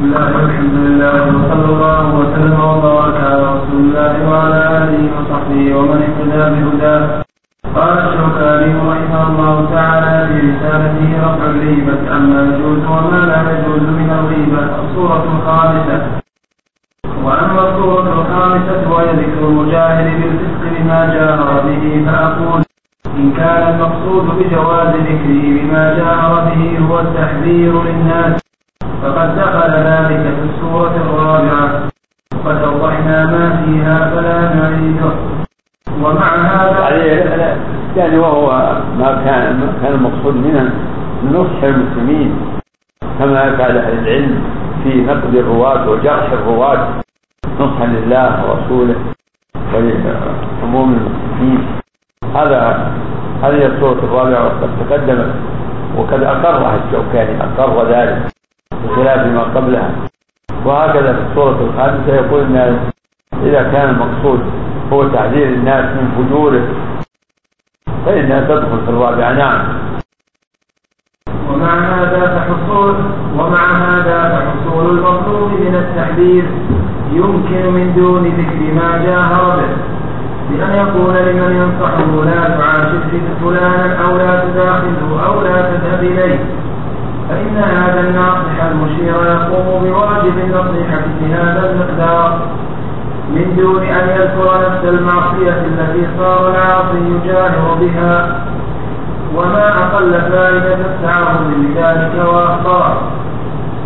بسم الله والحمد لله وصلى الله وسلم وبارك على رسول الله وعلى آله وصحبه ومن اهتدى بهداه. قال الشوكاني رحمه الله تعالى في رفع الغيبة عما يجوز وما لا يجوز من الغيبة. الصورة الخامسة. وأما الصورة الخامسة وهي ذكر المجاهد بالفسق بما جاهر به فأقول إن كان المقصود بجواز ذكره بما جاهر به هو التحذير للناس. فقد دخل ذلك في السورة الرابعة. وقد أوضحنا ما فيها فلا نعيده. ومع هذا يعني وهو ما كان ما كان المقصود منه نصح المسلمين كما يفعل أهل العلم في نقد الرواة وجرح الرواة. نصحا لله ورسوله ولعموم المسلمين. هذا هذه السورة الرابعة وقد تقدمت وقد أقرها الشوكاني أقر ذلك. بخلاف ما قبلها. وهكذا في السورة الخامسة يقول أن إذا كان المقصود هو تعذير الناس من فجوره فإنها تدخل في الرابعة نعم. ومع هذا فحصول ومع هذا فحصول المطلوب من التحذير يمكن من دون ذكر ما جاهر به. بأن يقول لمن ينصحه لا تعاشر فلانا أو لا تداخله أو لا تذهب إليه. فإن هذا الناصح المشير يقوم بواجب النصيحة في هذا المقدار من دون أن يذكر نفس المعصية التي صار العاصي يجاهر بها وما أقل فائدة التعرض لذلك وأخطاره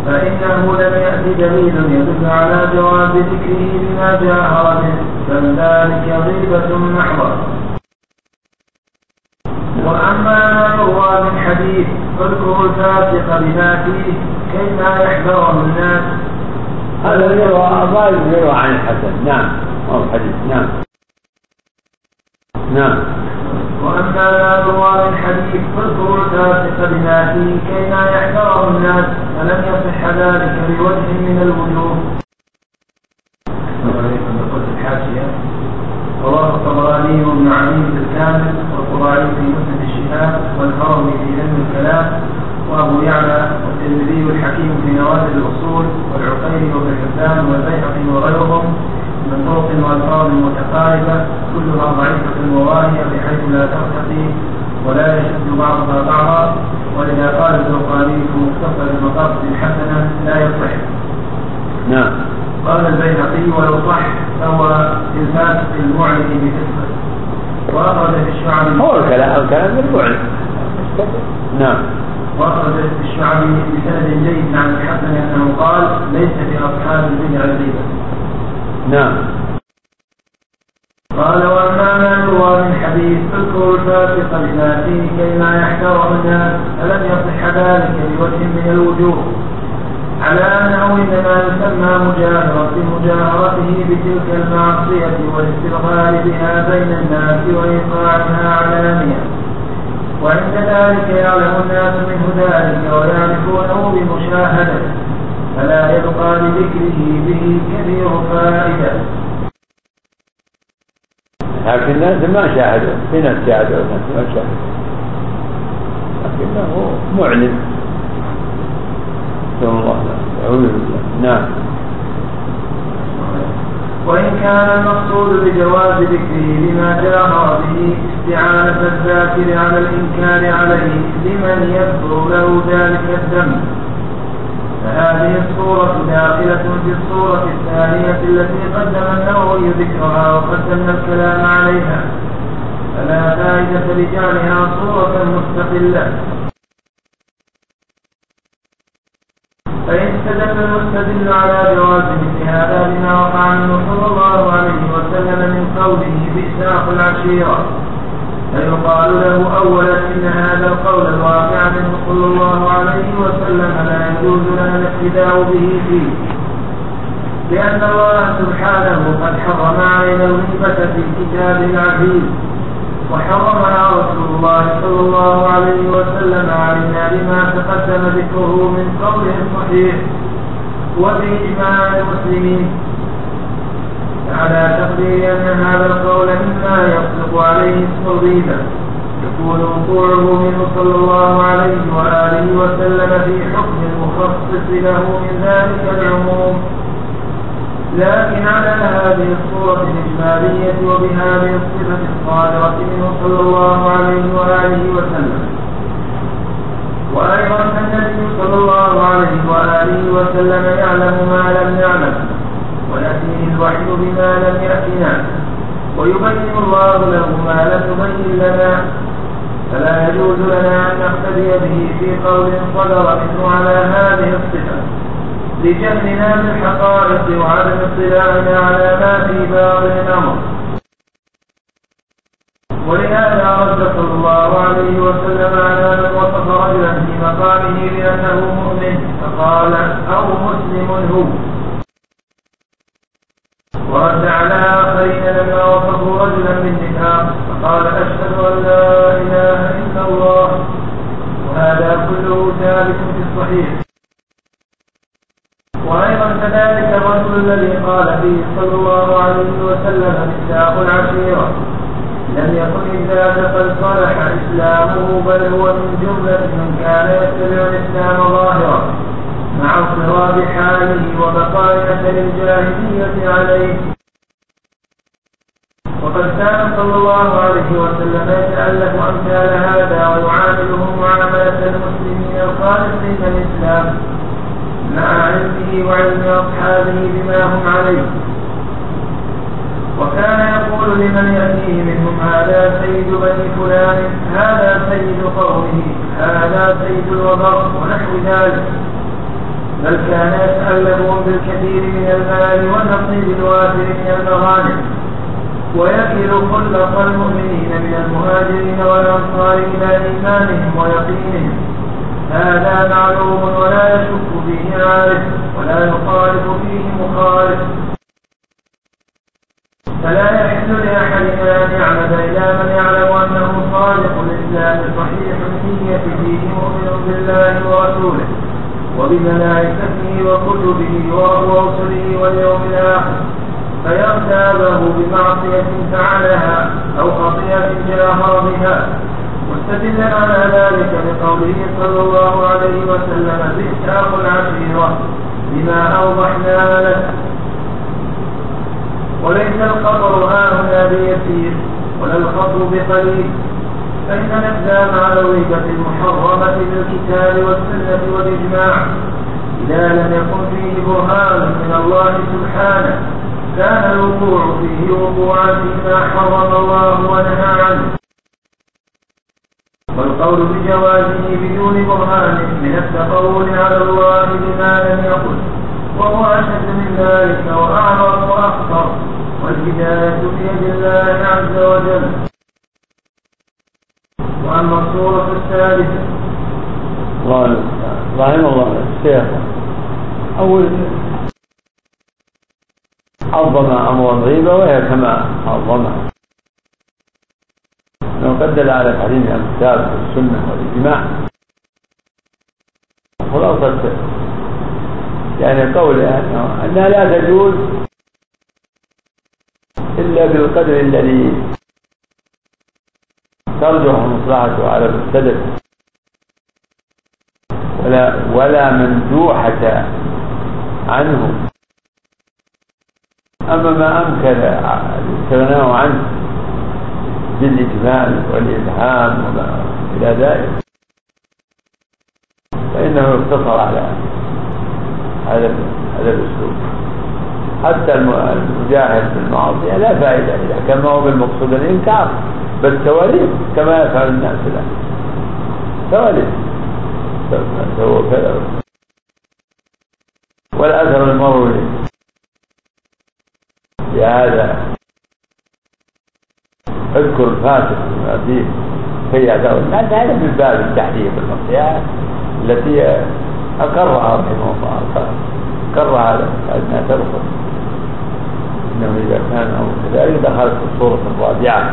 فإنه لم يأتي دليل يدل على جواز ذكره بما جاهر به بل ذلك غيبة محضة وأما ما يروى من حديث اذكروا الفاسق بما فيه كيما يحذره الناس. هذا يروى غالب يروى عن الحسن. نعم. أو الحديث. نعم. نعم. وأما ما يروى من حديث اذكروا الفاسق بما فيه كيما يحذره الناس فلم يصح ذلك بوجه من الوجوه. الحاشية رواه الطبراني وابن علي في الكامل والقرآني في مسند الشهاب والهروي في علم الكلام وأبو يعلى والترمذي والحكيم في نوادر الأصول والعقيلي وابن حبان والبيهقي وغيرهم من طرق وألفاظ متقاربة كلها ضعيفة وواهيه بحيث لا ترتقي ولا يشد بعضها بعضا ولذا قال الزرقاني في مختصر المقاصد الحسنة لا يصح. نعم. قال البيهقي ولو صح فهو الفاسق المعلن بفسقه وأخرج في الشعب هو الكلام الكلام المعلن نعم وأخرج في الشعبي بسند جيد عن الحسن أنه قال ليس في أصحاب البدع الغيبة. نعم. قال وأما ما يروى من حديث اذكروا الفاسق بما فيه كيما يحترم الناس فلم يصح ذلك بوجه من الوجوه على أنه إنما يسمى مجاهرة مجاهرته بتلك المعصية والاستغفار بها بين الناس وإيقاعها علانية وعند ذلك يعلم الناس منه ذلك ويعرفونه بمشاهدة. فلا يبقى لذكره به كبير فائدة. لكن الناس ما شاهدوا. في ناس شاهدوا وناس ما شاهدوا. لكنه معلن. نسأل الله. أعوذ بالله. نعم. وإن كان المقصود بجواز ذكره بما جاهر به استعانة الذاكر على الإنكار عليه لمن يذكر له ذلك الذنب فهذه الصورة داخلة في الصورة الثانية التي قدم النووي ذكرها وقدمنا الكلام عليها. فلا فائدة لجعلها صورة مستقلة. فإن استدل المستدل على جواز مثل هذا بما وقع منه صلى الله عليه وسلم من قوله بئس أخو العشيرة. فيقال له أولا إن هذا القول الواقع منه صلى الله عليه وسلم لا يجوز لنا الاقتداء به فيه. لأن الله سبحانه قد حرم علينا الغيبة في الكتاب العزيز. وحرمها رسول الله صلى الله عليه وسلم علينا بما تقدم ذكره من قوله الصحيح وبإجماع المسلمين. على تقدير أن هذا القول مما يصدق عليه الغيبة يكون وقوعه منه صلى الله عليه وآله وسلم في حكم المخصص له من ذلك العموم. لكن على هذه الصورة الإجمالية وبهذه الصفة الصادرة منه صلى الله عليه وآله وسلم. وأيضا النبي صلى الله عليه وآله وسلم يعلم ما لم نعلم ويأتيه الوحي بما لم يأتنا. ويبين الله له ما لم يبين لنا. فلا يجوز لنا أن نقتدي به في قول صدر منه على هذه الصفة. لجهلنا بالحقائق وعدم اطلاعنا على ما في باطن الأمر. ولهذا رد صلى الله عليه وسلم على من وصف رجلا في مقامه بأنه مؤمن فقال أو مسلم هو. ورد على آخرين لما وصفوا رجلا بالنفاق فقال أشهد أن لا إله إلا الله. وهذا كله ثابت في الصحيح. وأيضا كذلك الرجل الذي قال فيه صلى الله عليه وسلم مفتاح العشيرة لم يكن إذا قد صلح إسلامه بل هو من جملة من كان يتبع الإسلام ظاهرا مع اضطراب حاله وبقاء أثر الجاهلية عليه. وقد كان صلى الله عليه وسلم يتألف أمثال هذا ويعاملهم معاملة المسلمين الخالصين الإسلام. مع علمه وعلم أصحابه بما هم عليه. وكان يقول لمن يأتيه منهم هذا سيد بني فلان هذا سيد قومه هذا سيد الوبر ونحو ذلك. بل كان يتألفهم بالكثير من المال والنصيب الوافر من المغانم. ويكل خلق المؤمنين من المهاجرين والأنصار إلى إيمانهم ويقينهم. هذا معلوم ولا يشك فيه عارف ولا يخالف فيه مخالف. فلا يحل لأحدنا أن يعمد إلى من يعلم أنه صادق الإسلام صحيح النية فيه مؤمن بالله ورسوله وبملائكته وكتبه ورسله واليوم الآخر. فيغتابه بمعصية فعلها أو خطيئة جاهر بها مستدلا على ذلك بقوله صلى الله عليه وسلم بئس اخو العشيرة بما أوضحنا لك. وليس الخطر هاهنا بيسير ولا الخطر بقليل فإن الإقدام على الربة المحرمة بالكتاب والسنة والإجماع إذا لم يكن فيه برهان من الله سبحانه كان الوقوع فيه وقوعا فيما حرم الله ونهى عنه. والقول بجوازه بدون برهان من التقول على الله بما لم يقل وهو أشد من ذلك وأعرض وأخطر والهداية بيد الله عز وجل. وأما الصورة الثالثة. رحم الله الشيخ أول عظم أمر الغيبة وهي كما عظمها انه دل على تحريمها الكتاب والسنة والإجماع. خلاصة. يعني قول أنها لا تجوز إلا بالقدر الذي ترجح مصلحته على المبتدئ ولا ولا مندوحة عنه. أما ما أمكن الاستغناء عنه. بالإجمال والإلهام وما إلى ذلك. فإنه يقتصر على هذا هذا الأسلوب. حتى المجاهد في المعصية لا فائدة إذا كان ما هو بالمقصود الإنكار. بل تواليف كما يفعل الناس الآن تواليف والأثر المروي بهذا اذكر الفاسق فيه يعتبر الناس هذا من باب التحريم المعصيات التي أقرها رحمه الله. أقرها انها تدخل إنه إذا كان أو كذلك دخلت في الصورة الرابعة.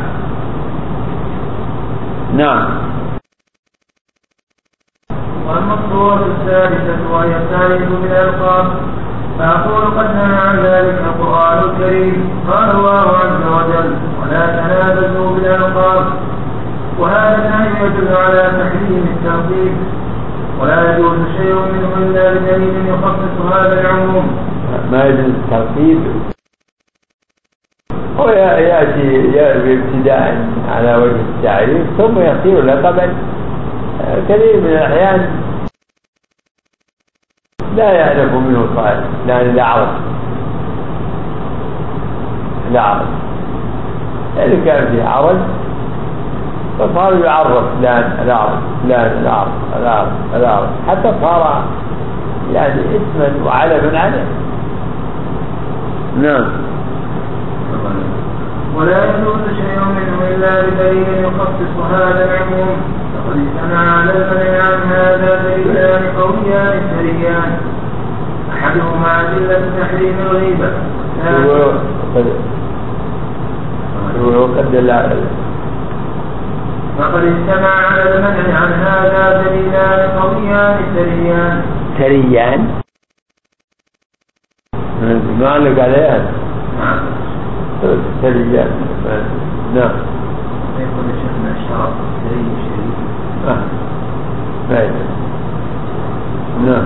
نعم. وأما الصورة الثالثه وهي الثالثه من الالقاب فأقول قد نهى عن ذلك القرآن الكريم قال الله عز وجل ولا تنابزوا بالألقاب وهذا يدل على تحريم ولا شيء منه إلا بدليل يخصص هذا العموم. ما يجوز الترتيب هو يأتي ابتداء على وجه التعريف ثم يصير لقبا كثير من الأحيان. لا يعرف منه صاحب يعني لا عرف. لا عرف. إذا كان في عرج فصار يعرف فلان الأعرج فلان الأعرج الأعرج الأعرج حتى صار يعني اسما وعلما عليه. نعم. ولا يجوز شيء منه إلا بدليل يخصص هذا العموم. فقد اجتمع على المنع عن هذا دليلان قويان سريان أحدهما أدلة تحريم الغيبة. وقد فقد اجتمع على المنع عن هذا دليلان قويان سريان سريان ما علق عليها نعم. سريان نعم. يقول شيخنا الشرف؟ سري شريف. آه. نعم.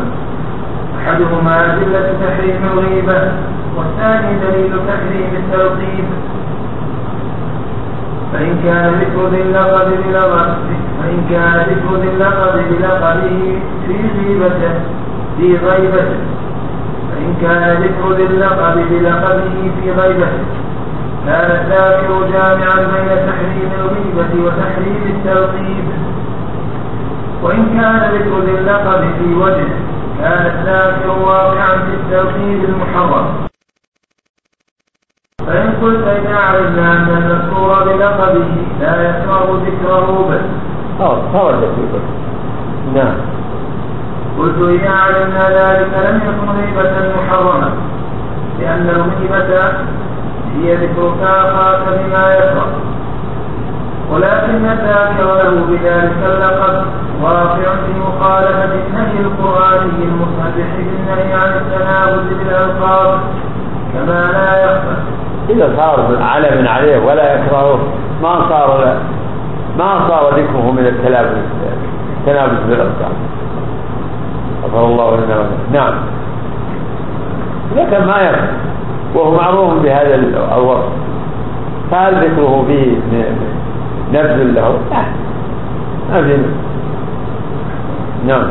أحدهما أدلة تحريم الغيبة والثاني دليل تحريم التلطيف فإن كان ذكر ذي اللقب بلقب كان ذكر ذي بلقبه في غيبته في غيبته فإن كان ذكر ذي اللقب بلقبه في غيبته كان الذاكر جامعا بين تحريم الغيبة وتحريم التلقيب وإن كان ذكر ذي اللقب في وجه كان الذاكر واقعا في التلقيب المحرم. فإن قلت إذا علمنا أن المذكور بلقبه لا يكره ذكره بل خرج في نعم. قلت إذا علمنا ذلك لم يكن غيبة محرمة لأن الغيبة هي ذكرك أخاك بما يكره ولكن الذاكر له بذلك اللقب واقع في مخالفة النهي القرآني المصرح بالنهي عن التناول بالألقاب كما لا يخفى إذا صار علم عليه ولا يكرهه ما صار له ما صار ذكره من التلابس التلابس بالألقاب غفر الله لنا نعم. لكن ما يكره وهو معروف بهذا الوصف. فهل ذكره فيه نبذ له؟ لا. ما في. نعم.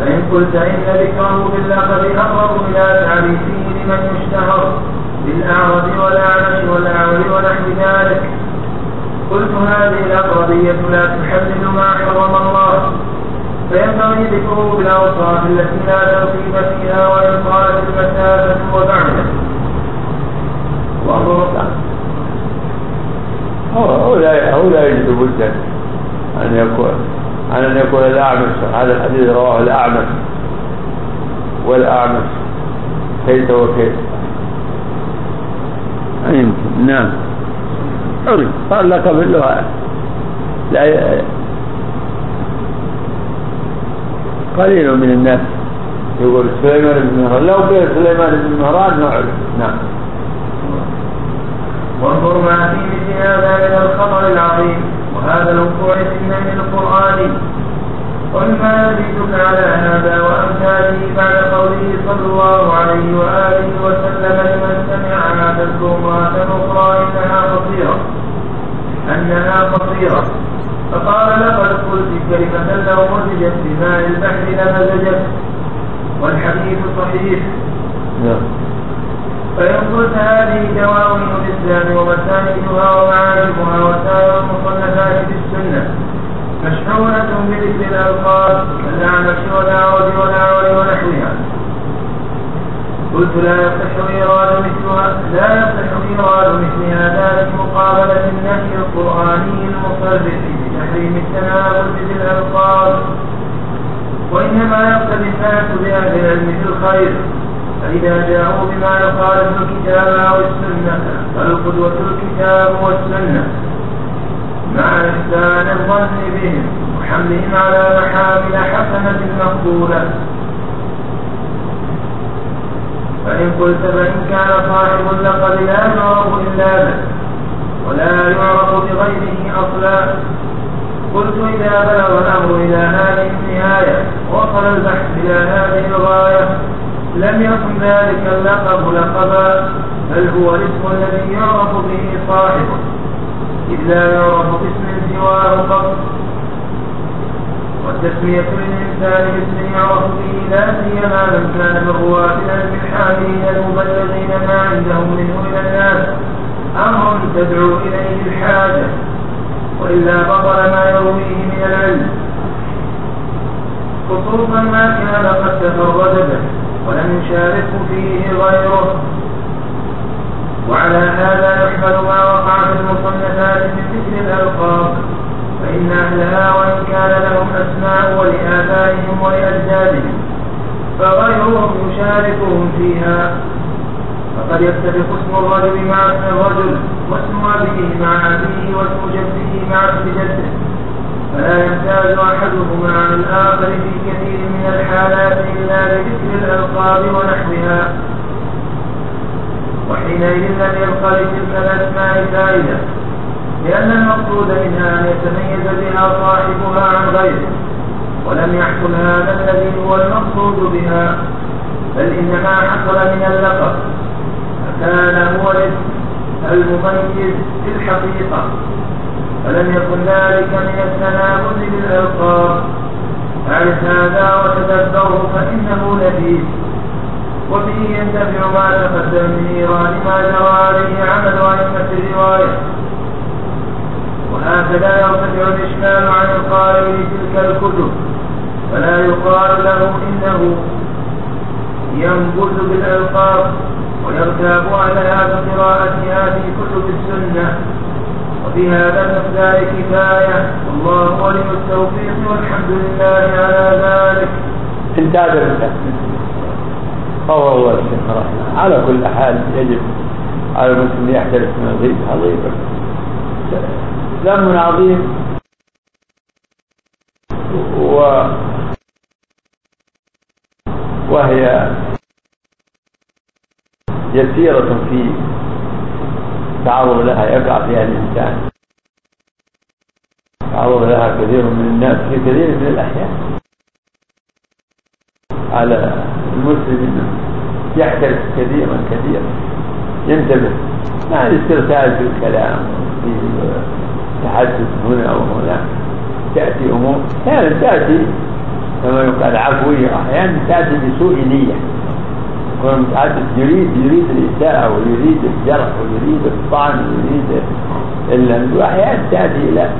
فإن قلت إن ذكره باللقب أقرب إلى تعريفه لمن يشتهر بالأعرج والأعمش والأعور ونحو ذلك. قلت هذه الأقربية لا تحلل ما حرم الله. فينبغي ذكره بالأوصاف التي لا ترتيب فيها وإن قالت المسافة وبعده هو لا هو لا يجد بدا أن يكون أن يكون الأعمش. هذا الحديث رواه الأعمش. والأعمش كيف وكيف؟ يمكن نعم. عرف قال لك باللغة لا قليل من الناس. يقول سليمان بن مهران. لو قيل سليمان بن مهران نعرف نعم. وانظر ما في مثل هذا من الخطر العظيم. وهذا الوقوع في النهي القرآني قل ما يزيدك على هذا وأمثاله بعد قوله صلى الله عليه وآله وسلم لمن سمعها تذكر امرأة أخرى إنها قصيرة أنها قصيرة فقال لقد قلت كلمة لو مزجت بماء البحر لمزجت والحديث صحيح. نعم. فإن قلت هذه دواوين الإسلام ومساندها ومعارفها وسائر المصنفات في السنة مشحونة بذكر الألقاب كالأعمش والأعرج والأعور ونحوها قلت لا يصح إيراد مثلها لا يصح إيراد مثل هذا في مقابلة النهي القرآني المصرح بتحريم التناول بذي الألقاب وإنما يقتدي الناس بأهل العلم في الخير. فإذا جاءوا بما يخالف الكتاب أو السنة فالقدوة الكتاب والسنة. مع إحسان الظن بهم وحملهم على محامل حسنة مقبولة. فإن قلت فإن كان صاحب اللقب لا يعرف إلا به ولا يعرف بغيره أصلا. قلت إذا بلغ الأمر إلى هذه النهاية وصل البحث إلى هذه الغاية لم يكن ذلك اللقب لقبا بل هو الاسم الذي يعرف به صاحبه إذ لا يعرف باسم سواه قط والتسمية للإنسان باسم يعرف به لا سيما من كان من رواة العلم الحاملين المبلغين ما عندهم منه إلى الناس. أمر تدعو إليه الحاجة وإلا بطل ما يرويه من العلم. خصوصا ما كان قد تفرد به ولم يشارك فيه غيره. وعلى هذا يحمل ما وقع في المصنفات من ذكر الألقاب. فإن أهلها وإن كان لهم أسماء ولآبائهم ولأجدادهم فغيرهم يشاركهم فيها. فقد يتفق اسم الرجل مع اسم الرجل واسم أبيه مع أبيه واسم جده مع اسم جده. فلا يمتاز أحدهما عن الآخر في كثير من الحالات إلا بذكر الألقاب ونحوها. وحينئذ لم يبق لتلك الأسماء فائدة. لأن المقصود منها أن يتميز بها صاحبها عن غيره ولم يحصل هذا الذي هو المقصود بها بل إنما حصل من اللقب فكان هو المميز في الحقيقة فلم يكن ذلك من التنافس بالألقاب اعرف هذا وتدبره فإنه لذيذ وفيه ينتفع ما تقدم من إيراد ما جرى عليه عمل أئمة الرواية. وهكذا يرتفع الإشكال عن القائل لتلك الكتب فلا يقال له إنه ينبذ بالألقاب ويرتاب أهلها بقراءتها في كتب السنة وفي هذا المقدار كفاية والله ولي التوفيق والحمد لله على ذلك انتهى درسه هو الشيخ رحمه على كل حال يجب على المسلم يحترس من الغيب عظيما ذنب عظيم و وهي يسيرة في تعرض لها يقع فيها الإنسان. تعرض لها كثير من الناس في كثير من الأحيان. على المسلم يحترس كثيرا كثيرا ينتبه مع الاسترسال في الكلام في التحدث هنا وهناك تأتي أمور أحيانا تأتي كما يقال عفوية أحيانا تأتي بسوء نية. يكون المتحدث يريد يريد الإساءة ويريد الجرح ويريد الطعن ويريد اللمس وأحيانا تأتي إلى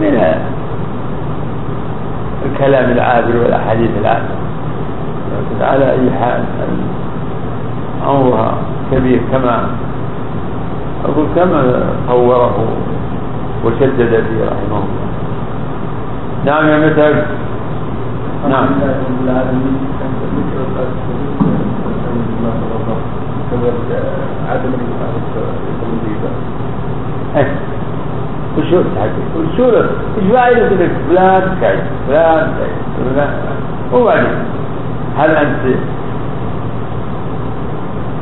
من الكلام العابر والأحاديث العابرة. على أي حال أمرها كبير كما أقول كما طوره وشدد فيه رحمه الله. نعم يا مثل نعم. عدم وشو وشو إيش فائدة انك فلان كذا فلان فلان وبعدين هل انت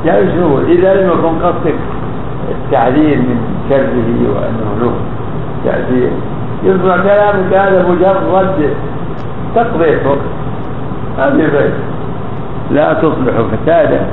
يعني شنو إذا لم يكن قصدك التعليل من شره وأنه له تاثير يصبح كلامك هذا مجرد تقضية وقت هذه لا تصلح فسادا